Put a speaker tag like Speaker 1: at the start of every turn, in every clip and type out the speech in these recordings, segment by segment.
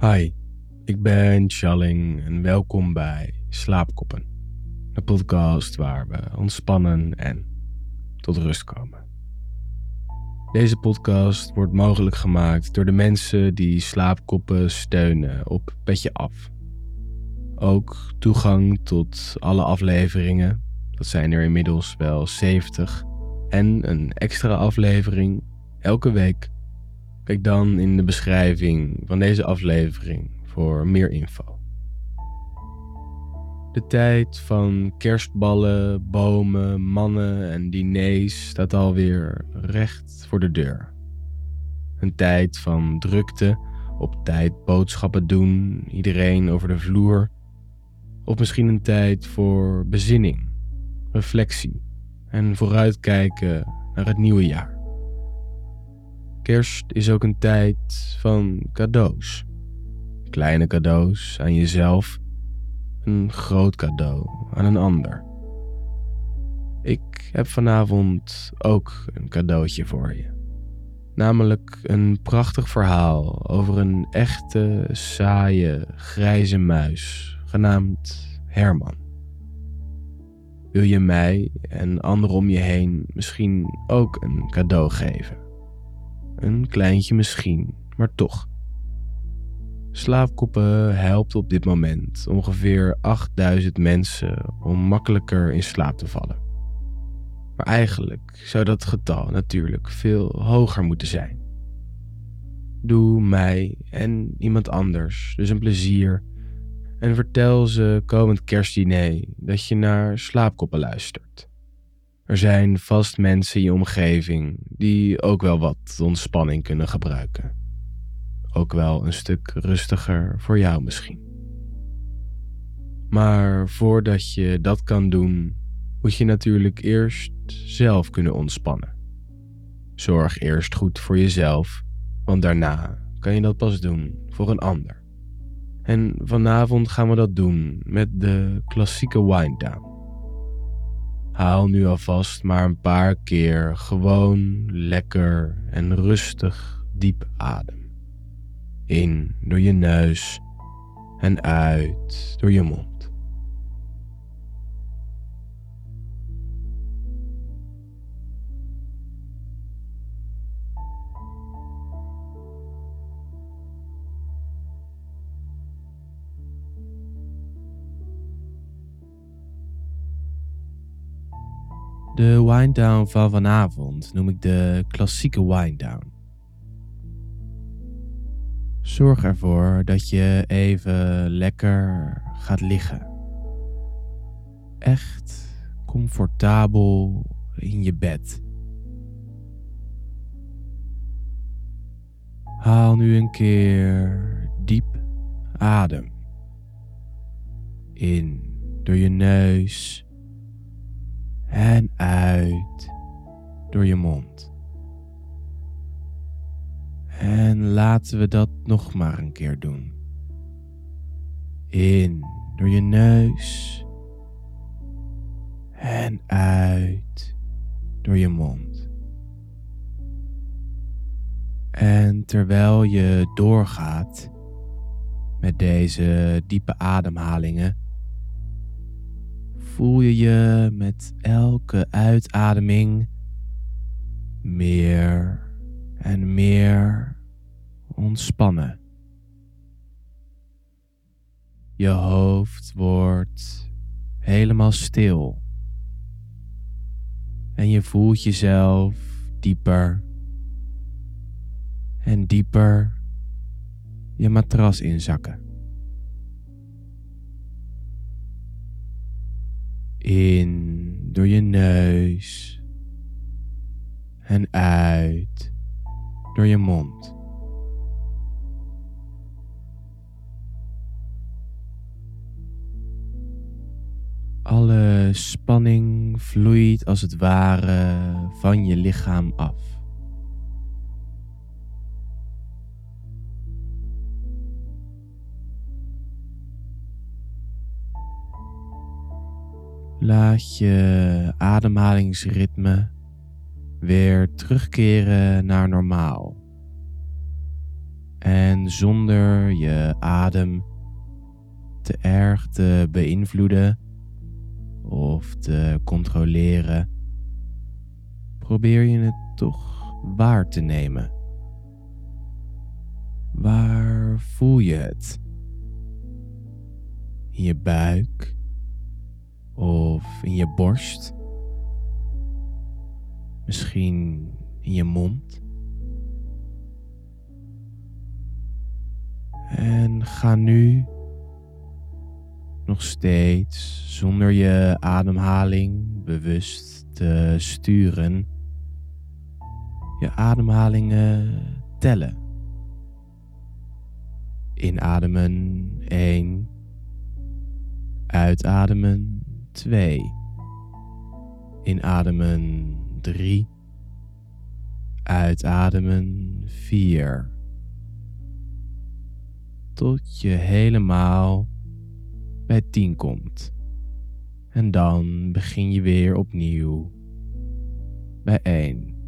Speaker 1: Hi, ik ben Challing en welkom bij Slaapkoppen. Een podcast waar we ontspannen en tot rust komen. Deze podcast wordt mogelijk gemaakt door de mensen die Slaapkoppen steunen op Petje Af. Ook toegang tot alle afleveringen, dat zijn er inmiddels wel 70, en een extra aflevering elke week Kijk dan in de beschrijving van deze aflevering voor meer info. De tijd van kerstballen, bomen, mannen en diners staat alweer recht voor de deur. Een tijd van drukte, op tijd boodschappen doen, iedereen over de vloer. Of misschien een tijd voor bezinning, reflectie en vooruitkijken naar het nieuwe jaar. Kerst is ook een tijd van cadeaus. Kleine cadeaus aan jezelf, een groot cadeau aan een ander. Ik heb vanavond ook een cadeautje voor je. Namelijk een prachtig verhaal over een echte, saaie, grijze muis, genaamd Herman. Wil je mij en anderen om je heen misschien ook een cadeau geven? Een kleintje misschien, maar toch. Slaapkoppen helpt op dit moment ongeveer 8000 mensen om makkelijker in slaap te vallen. Maar eigenlijk zou dat getal natuurlijk veel hoger moeten zijn. Doe mij en iemand anders dus een plezier en vertel ze komend kerstdiner dat je naar slaapkoppen luistert. Er zijn vast mensen in je omgeving die ook wel wat ontspanning kunnen gebruiken. Ook wel een stuk rustiger voor jou misschien. Maar voordat je dat kan doen, moet je natuurlijk eerst zelf kunnen ontspannen. Zorg eerst goed voor jezelf, want daarna kan je dat pas doen voor een ander. En vanavond gaan we dat doen met de klassieke wind down. Haal nu alvast maar een paar keer gewoon lekker en rustig diep adem. In door je neus en uit door je mond. De wind-down van vanavond noem ik de klassieke wind-down. Zorg ervoor dat je even lekker gaat liggen. Echt comfortabel in je bed. Haal nu een keer diep adem. In door je neus en uit door je mond. En laten we dat nog maar een keer doen. In door je neus en uit door je mond. En terwijl je doorgaat met deze diepe ademhalingen, voel je je met elke uitademing meer en meer ontspannen. Je hoofd wordt helemaal stil. En je voelt jezelf dieper en dieper je matras inzakken. In door je neus en uit door je mond. Alle spanning vloeit als het ware van je lichaam af. Laat je ademhalingsritme weer terugkeren naar normaal. En zonder je adem te erg te beïnvloeden of te controleren, probeer je het toch waar te nemen. Waar voel je het? In je buik of in je borst? Misschien in je mond? En ga nu nog steeds zonder je ademhaling bewust te sturen, je ademhalingen tellen. Inademen 1, uitademen 2, inademen 3, uitademen 4. Tot je helemaal bij 10 komt. En dan begin je weer opnieuw bij 1.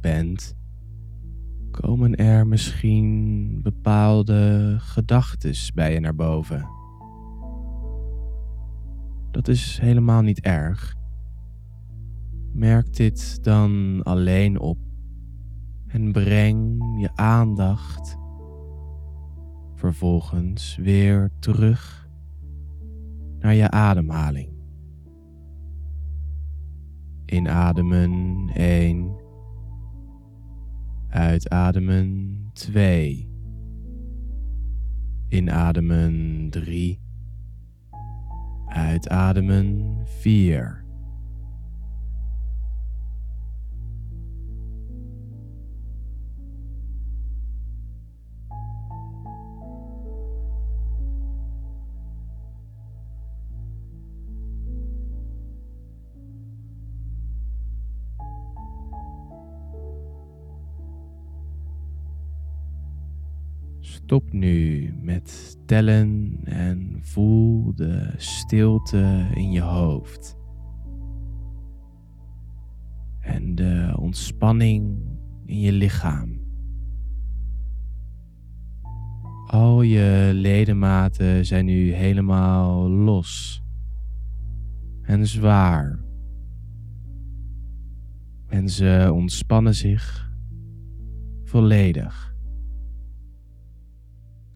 Speaker 1: Bent, komen er misschien bepaalde gedachten bij je naar boven. Dat is helemaal niet erg. Merk dit dan alleen op en breng je aandacht vervolgens weer terug naar je ademhaling. Inademen 1. Uitademen 2. Inademen 3. Uitademen 4. Stop nu met tellen en voel de stilte in je hoofd. En de ontspanning in je lichaam. Al je ledematen zijn nu helemaal los en zwaar. En ze ontspannen zich volledig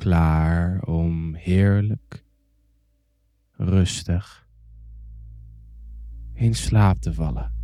Speaker 1: klaar om heerlijk, rustig in slaap te vallen.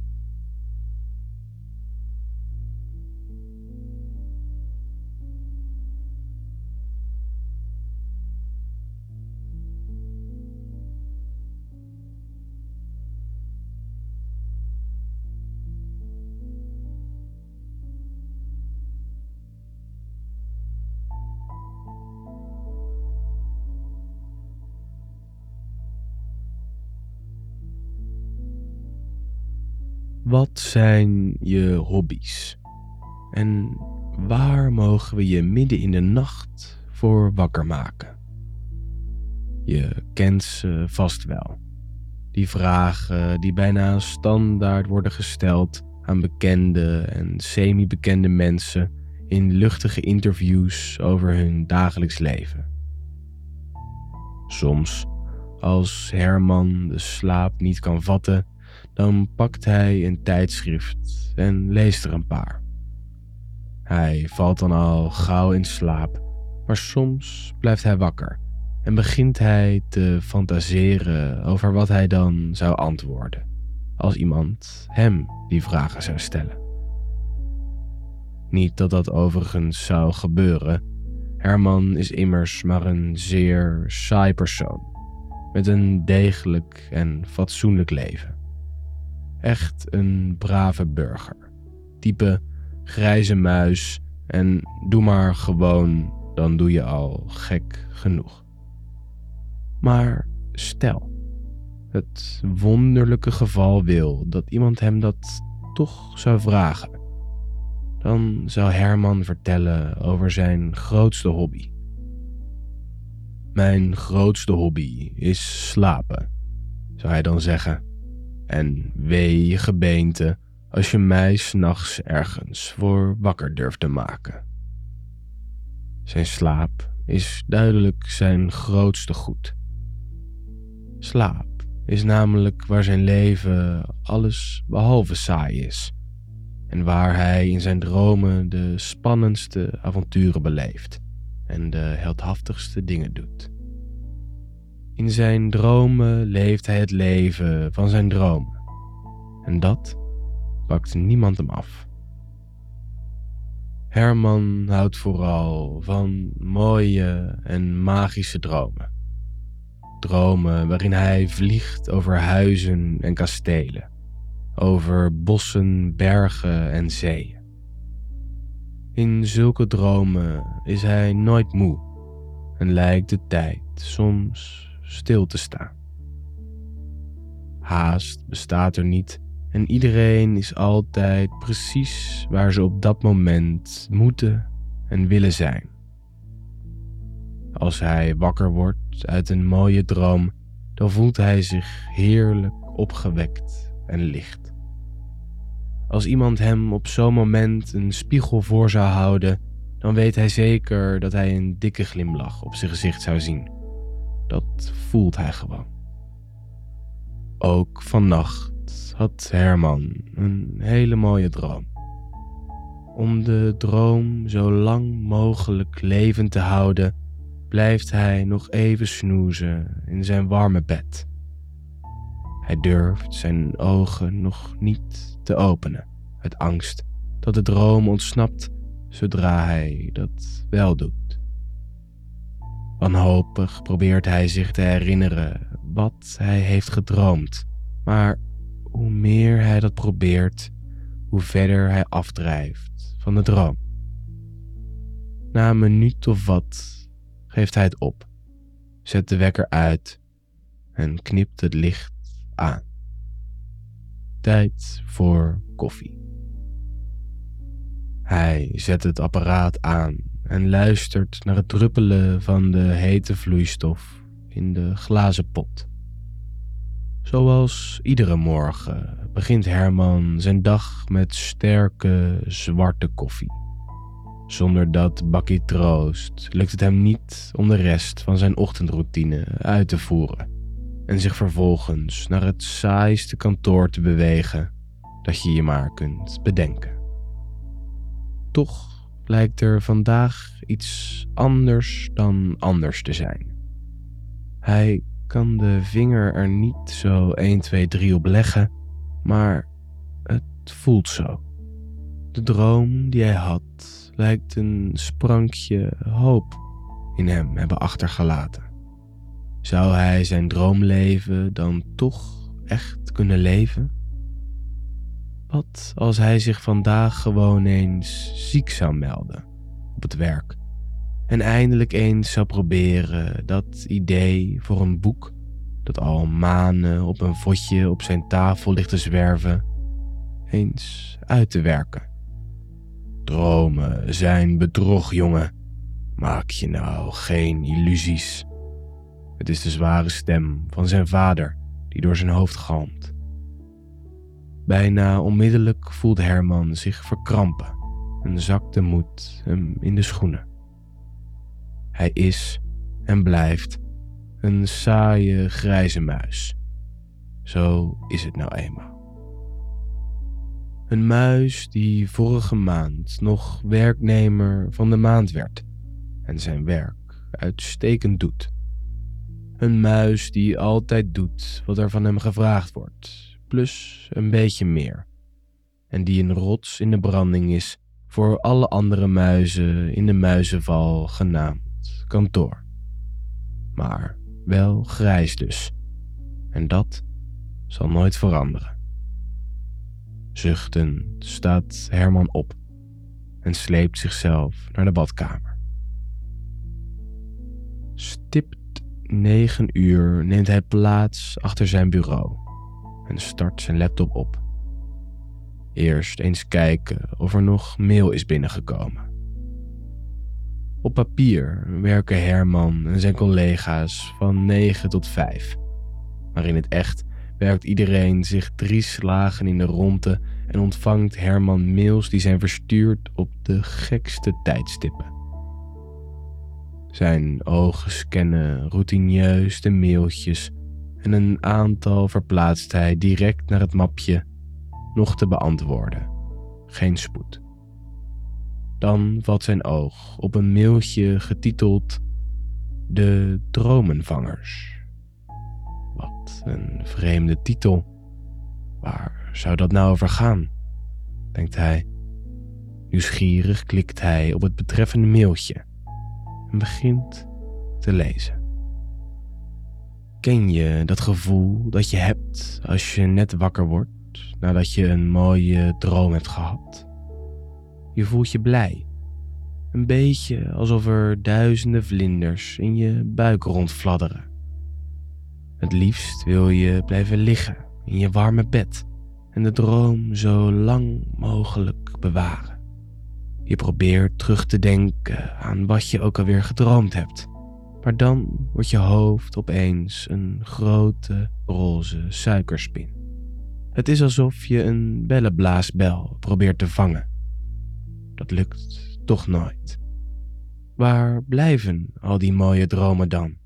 Speaker 1: Wat zijn je hobby's? En waar mogen we je midden in de nacht voor wakker maken? Je kent ze vast wel. Die vragen die bijna standaard worden gesteld aan bekende en semi-bekende mensen in luchtige interviews over hun dagelijks leven. Soms, als Herman de slaap niet kan vatten, dan pakt hij een tijdschrift en leest er een paar. Hij valt dan al gauw in slaap, maar soms blijft hij wakker en begint hij te fantaseren over wat hij dan zou antwoorden als iemand hem die vragen zou stellen. Niet dat dat overigens zou gebeuren. Herman is immers maar een zeer saai persoon met een degelijk en fatsoenlijk leven. Echt een brave burger. Type grijze muis en doe maar gewoon, dan doe je al gek genoeg. Maar stel, het wonderlijke geval wil dat iemand hem dat toch zou vragen. Dan zou Herman vertellen over zijn grootste hobby. Mijn grootste hobby is slapen, zou hij dan zeggen. En wee je gebeente als je mij s'nachts ergens voor wakker durft te maken. Zijn slaap is duidelijk zijn grootste goed. Slaap is namelijk waar zijn leven alles behalve saai is en waar hij in zijn dromen de spannendste avonturen beleeft en de heldhaftigste dingen doet. In zijn dromen leeft hij het leven van zijn dromen en dat pakt niemand hem af. Herman houdt vooral van mooie en magische dromen. Dromen waarin hij vliegt over huizen en kastelen, over bossen, bergen en zeeën. In zulke dromen is hij nooit moe en lijkt de tijd soms stil te staan. Haast bestaat er niet en iedereen is altijd precies waar ze op dat moment moeten en willen zijn. Als hij wakker wordt uit een mooie droom, dan voelt hij zich heerlijk opgewekt en licht. Als iemand hem op zo'n moment een spiegel voor zou houden, dan weet hij zeker dat hij een dikke glimlach op zijn gezicht zou zien. Dat voelt hij gewoon. Ook vannacht had Herman een hele mooie droom. Om de droom zo lang mogelijk levend te houden, blijft hij nog even snoezen in zijn warme bed. Hij durft zijn ogen nog niet te openen, uit angst dat de droom ontsnapt zodra hij dat wel doet. Wanhopig probeert hij zich te herinneren wat hij heeft gedroomd, maar hoe meer hij dat probeert, hoe verder hij afdrijft van de droom. Na een minuut of wat geeft hij het op, zet de wekker uit en knipt het licht aan. Tijd voor koffie. Hij zet het apparaat aan en luistert naar het druppelen van de hete vloeistof in de glazen pot. Zoals iedere morgen begint Herman zijn dag met sterke zwarte koffie. Zonder dat bakkie troost lukt het hem niet om de rest van zijn ochtendroutine uit te voeren en zich vervolgens naar het saaiste kantoor te bewegen dat je je maar kunt bedenken. Toch lijkt er vandaag iets anders dan anders te zijn. Hij kan de vinger er niet zo 1, 2, 3 op leggen, maar het voelt zo. De droom die hij had lijkt een sprankje hoop in hem hebben achtergelaten. Zou hij zijn droomleven dan toch echt kunnen leven? Wat als hij zich vandaag gewoon eens ziek zou melden op het werk en eindelijk eens zou proberen dat idee voor een boek dat al maanden op een vodje op zijn tafel ligt te zwerven, eens uit te werken. Dromen zijn bedrog, jongen. Maak je nou geen illusies. Het is de zware stem van zijn vader die door zijn hoofd galmt. Bijna onmiddellijk voelt Herman zich verkrampen en zakt de moed hem in de schoenen. Hij is en blijft een saaie grijze muis. Zo is het nou eenmaal. Een muis die vorige maand nog werknemer van de maand werd en zijn werk uitstekend doet. Een muis die altijd doet wat er van hem gevraagd wordt, plus een beetje meer. En die een rots in de branding is voor alle andere muizen in de muizenval genaamd kantoor. Maar wel grijs dus. En dat zal nooit veranderen. Zuchtend staat Herman op en sleept zichzelf naar de badkamer. Stipt negen uur neemt hij plaats achter zijn bureau en start zijn laptop op. Eerst eens kijken of er nog mail is binnengekomen. Op papier werken Herman en zijn collega's van 9 tot 5. Maar in het echt werkt iedereen zich drie slagen in de ronde en ontvangt Herman mails die zijn verstuurd op de gekste tijdstippen. Zijn ogen scannen routineus de mailtjes en een aantal verplaatst hij direct naar het mapje nog te beantwoorden. Geen spoed. Dan valt zijn oog op een mailtje getiteld De Dromenvangers. Wat een vreemde titel. Waar zou dat nou over gaan? denkt hij. Nieuwsgierig klikt hij op het betreffende mailtje en begint te lezen. Ken je dat gevoel dat je hebt als je net wakker wordt nadat je een mooie droom hebt gehad? Je voelt je blij. Een beetje alsof er duizenden vlinders in je buik rondfladderen. Het liefst wil je blijven liggen in je warme bed en de droom zo lang mogelijk bewaren. Je probeert terug te denken aan wat je ook alweer gedroomd hebt. Maar dan wordt je hoofd opeens een grote roze suikerspin. Het is alsof je een bellenblaasbel probeert te vangen. Dat lukt toch nooit. Waar blijven al die mooie dromen dan?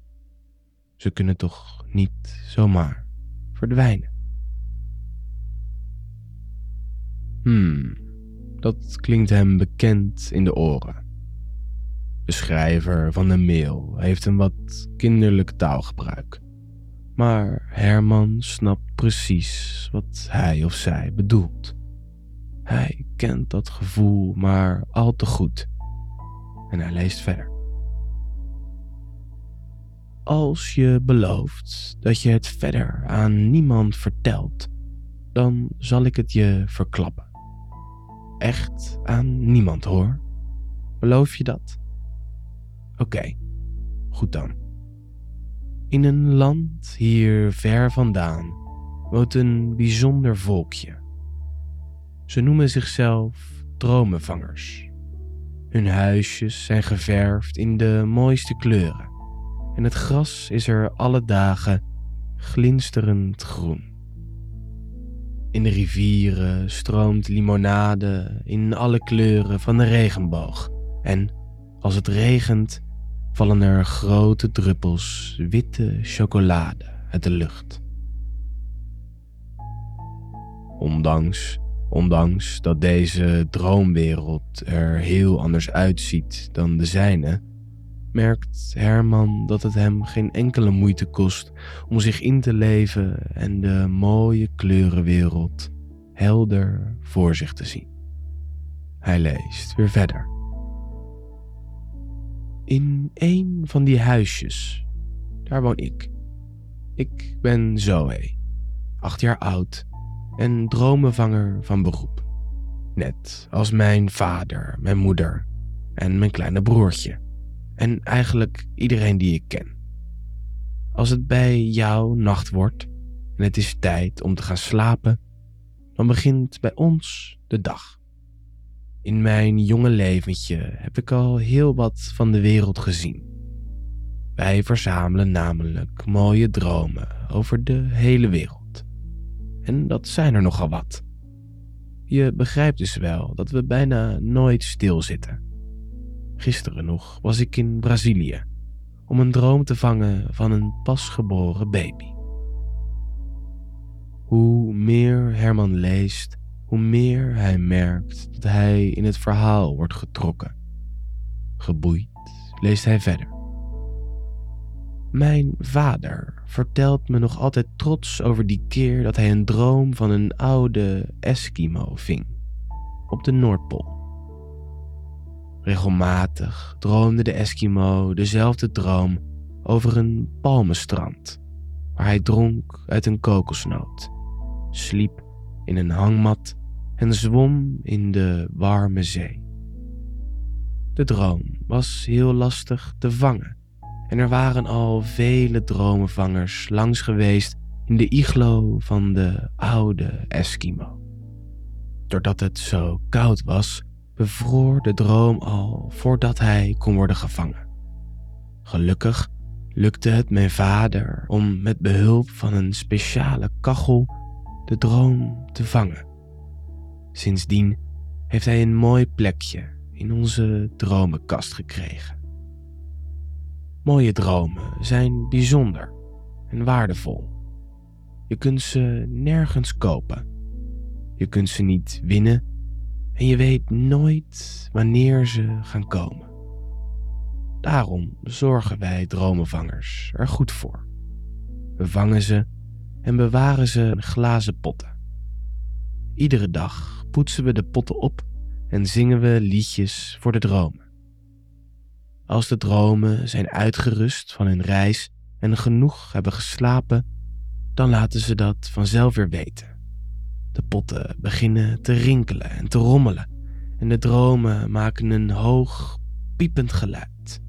Speaker 1: Ze kunnen toch niet zomaar verdwijnen? Hmm, dat klinkt hem bekend in de oren. De schrijver van de mail heeft een wat kinderlijk taalgebruik. Maar Herman snapt precies wat hij of zij bedoelt. Hij kent dat gevoel maar al te goed. En hij leest verder. Als je belooft dat je het verder aan niemand vertelt, dan zal ik het je verklappen. Echt aan niemand hoor. Beloof je dat? Oké, goed dan. In een land hier ver vandaan woont een bijzonder volkje. Ze noemen zichzelf dromenvangers. Hun huisjes zijn geverfd in de mooiste kleuren en het gras is er alle dagen glinsterend groen. In de rivieren stroomt limonade in alle kleuren van de regenboog en als het regent vallen er grote druppels witte chocolade uit de lucht. Ondanks, ondanks dat deze droomwereld er heel anders uitziet dan de zijne, merkt Herman dat het hem geen enkele moeite kost om zich in te leven en de mooie kleurenwereld helder voor zich te zien. Hij leest weer verder. In een van die huisjes, daar woon ik. Ik ben Zoe, acht jaar oud en dromenvanger van beroep. Net als mijn vader, mijn moeder en mijn kleine broertje. En eigenlijk iedereen die ik ken. Als het bij jou nacht wordt en het is tijd om te gaan slapen, dan begint bij ons de dag. In mijn jonge leventje heb ik al heel wat van de wereld gezien. Wij verzamelen namelijk mooie dromen over de hele wereld. En dat zijn er nogal wat. Je begrijpt dus wel dat we bijna nooit stilzitten. Gisteren nog was ik in Brazilië om een droom te vangen van een pasgeboren baby. Hoe meer Herman leest, hoe meer hij merkt dat hij in het verhaal wordt getrokken. Geboeid leest hij verder. Mijn vader vertelt me nog altijd trots over die keer dat hij een droom van een oude Eskimo ving op de Noordpool. Regelmatig droomde de Eskimo dezelfde droom over een palmenstrand, waar hij dronk uit een kokosnoot, sliep in een hangmat en zwom in de warme zee. De droom was heel lastig te vangen en er waren al vele dromenvangers langs geweest in de iglo van de oude Eskimo. Doordat het zo koud was, bevroor de droom al voordat hij kon worden gevangen. Gelukkig lukte het mijn vader om met behulp van een speciale kachel de droom te vangen. Sindsdien heeft hij een mooi plekje in onze dromenkast gekregen. Mooie dromen zijn bijzonder en waardevol. Je kunt ze nergens kopen. Je kunt ze niet winnen en je weet nooit wanneer ze gaan komen. Daarom zorgen wij dromenvangers er goed voor. We vangen ze en bewaren ze in glazen potten. Iedere dag poetsen we de potten op en zingen we liedjes voor de dromen. Als de dromen zijn uitgerust van hun reis en genoeg hebben geslapen, dan laten ze dat vanzelf weer weten. De potten beginnen te rinkelen en te rommelen en de dromen maken een hoog, piepend geluid.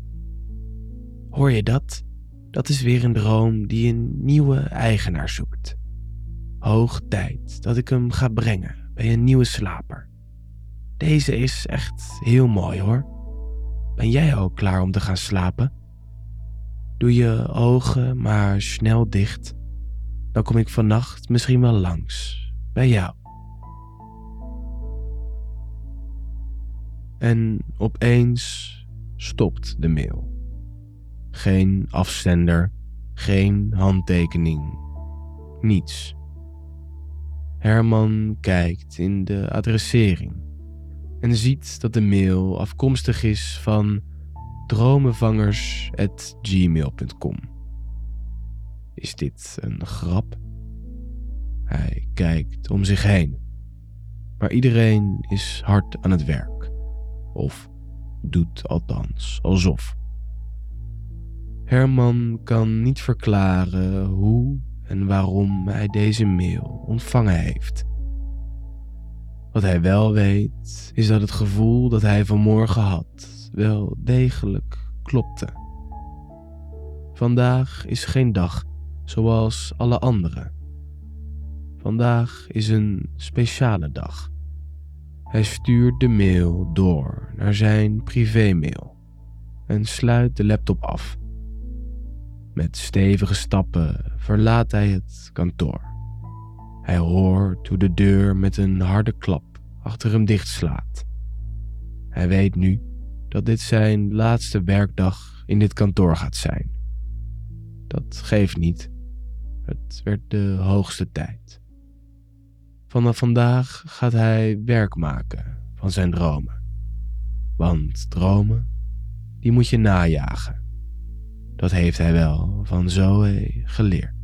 Speaker 1: Hoor je dat? Dat is weer een droom die een nieuwe eigenaar zoekt. Hoog tijd dat ik hem ga brengen bij een nieuwe slaper. Deze is echt heel mooi hoor. Ben jij ook klaar om te gaan slapen? Doe je ogen maar snel dicht. Dan kom ik vannacht misschien wel langs bij jou. En opeens stopt de mail. Geen afzender, geen handtekening, niets. Herman kijkt in de adressering en ziet dat de mail afkomstig is van dromenvangers.gmail.com. Is dit een grap? Hij kijkt om zich heen, maar iedereen is hard aan het werk, of doet althans alsof. Herman kan niet verklaren hoe en waarom hij deze mail ontvangen heeft. Wat hij wel weet, is dat het gevoel dat hij vanmorgen had wel degelijk klopte. Vandaag is geen dag zoals alle andere. Vandaag is een speciale dag. Hij stuurt de mail door naar zijn privémail en sluit de laptop af. Met stevige stappen verlaat hij het kantoor. Hij hoort hoe de deur met een harde klap achter hem dichtslaat. Hij weet nu dat dit zijn laatste werkdag in dit kantoor gaat zijn. Dat geeft niet. Het werd de hoogste tijd. Vanaf vandaag gaat hij werk maken van zijn dromen. Want dromen, die moet je najagen. Dat heeft hij wel van Zoe geleerd.